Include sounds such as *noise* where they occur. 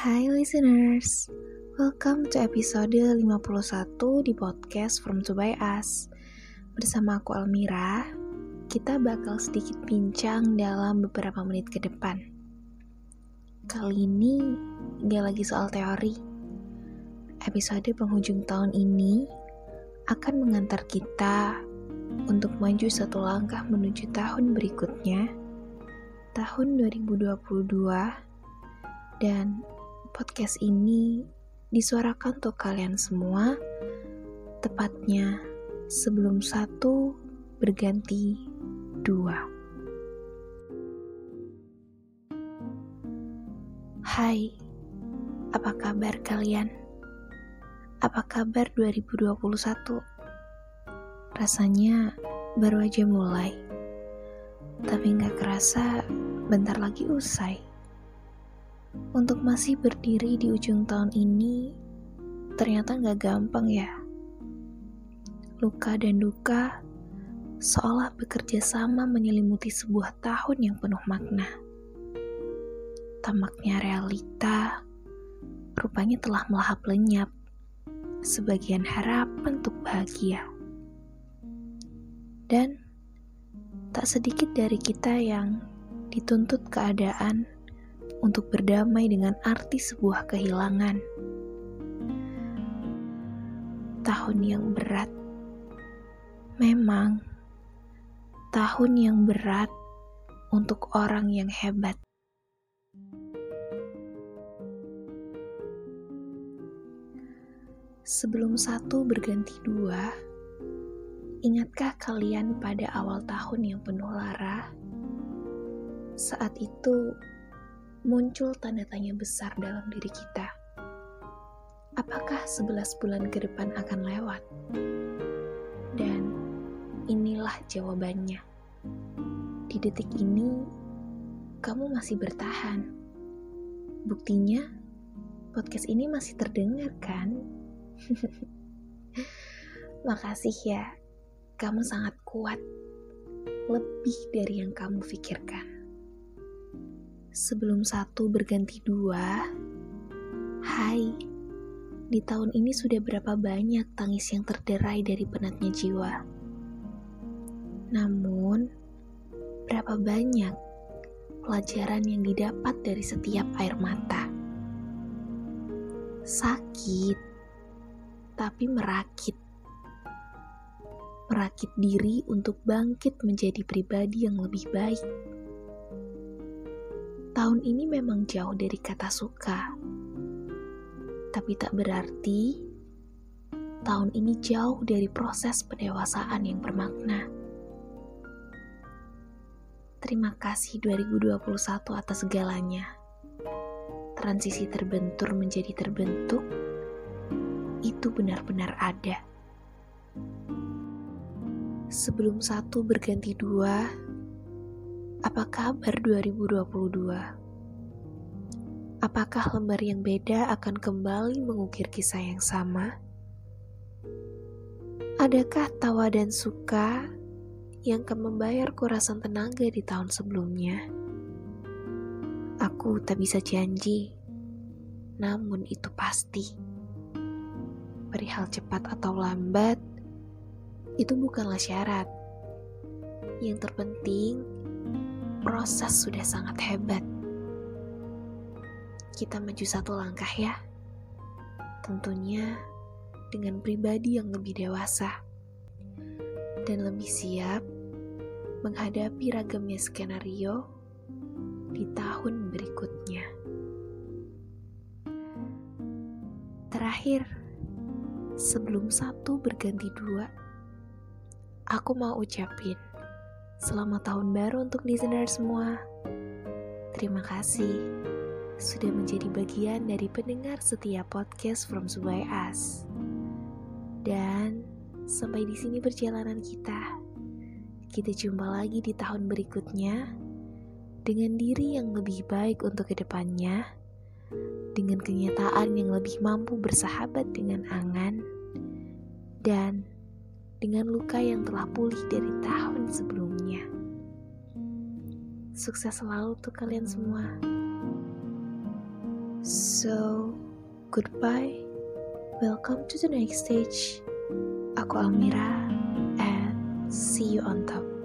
Hai listeners, welcome to episode 51 di podcast From To By Us. Bersama aku Almira, kita bakal sedikit bincang dalam beberapa menit ke depan. Kali ini gak lagi soal teori. Episode penghujung tahun ini akan mengantar kita untuk maju satu langkah menuju tahun berikutnya, tahun 2022, dan podcast ini disuarakan untuk kalian semua, tepatnya sebelum satu berganti dua. Hai, apa kabar kalian? Apa kabar 2021? Rasanya baru aja mulai, tapi nggak kerasa bentar lagi usai. Untuk masih berdiri di ujung tahun ini, ternyata gak gampang ya. Luka dan duka seolah bekerja sama menyelimuti sebuah tahun yang penuh makna. Tamaknya realita rupanya telah melahap lenyap sebagian harapan untuk bahagia. Dan tak sedikit dari kita yang dituntut keadaan untuk berdamai dengan arti sebuah kehilangan. Tahun yang berat, memang tahun yang berat untuk orang yang hebat. Sebelum satu berganti dua, ingatkah kalian pada awal tahun yang penuh lara? Saat itu, muncul tanda tanya besar dalam diri kita. Apakah 11 bulan ke depan akan lewat? Dan inilah jawabannya. Di detik ini, kamu masih bertahan. Buktinya, podcast ini masih terdengar kan? *laughs* Makasih ya, kamu sangat kuat. Lebih dari yang kamu pikirkan sebelum satu berganti dua, hai, di tahun ini sudah berapa banyak tangis yang terderai dari penatnya jiwa. Namun, berapa banyak pelajaran yang didapat dari setiap air mata. Sakit, tapi merakit. Merakit diri untuk bangkit menjadi pribadi yang lebih baik Tahun ini memang jauh dari kata suka, tapi tak berarti tahun ini jauh dari proses pendewasaan yang bermakna. Terima kasih 2021 atas segalanya. Transisi terbentur menjadi terbentuk itu benar-benar ada. Sebelum satu berganti dua, apa kabar 2022? Apakah lembar yang beda akan kembali mengukir kisah yang sama? Adakah tawa dan suka yang akan membayar kurasan tenaga di tahun sebelumnya? Aku tak bisa janji, namun itu pasti. Perihal cepat atau lambat, itu bukanlah syarat. Yang terpenting, proses sudah sangat hebat. Kita maju satu langkah ya. Tentunya dengan pribadi yang lebih dewasa dan lebih siap menghadapi ragamnya skenario di tahun berikutnya. Terakhir, sebelum satu berganti dua, aku mau ucapin Selamat tahun baru untuk listener semua. Terima kasih sudah menjadi bagian dari pendengar setiap podcast from Subai As. Dan sampai di sini perjalanan kita. Kita jumpa lagi di tahun berikutnya dengan diri yang lebih baik untuk ke depannya, dengan kenyataan yang lebih mampu bersahabat dengan angan, dan dengan luka yang telah pulih dari tahun sebelumnya. Sukses selalu untuk kalian semua. So, goodbye. Welcome to the next stage. Aku Almira and see you on top.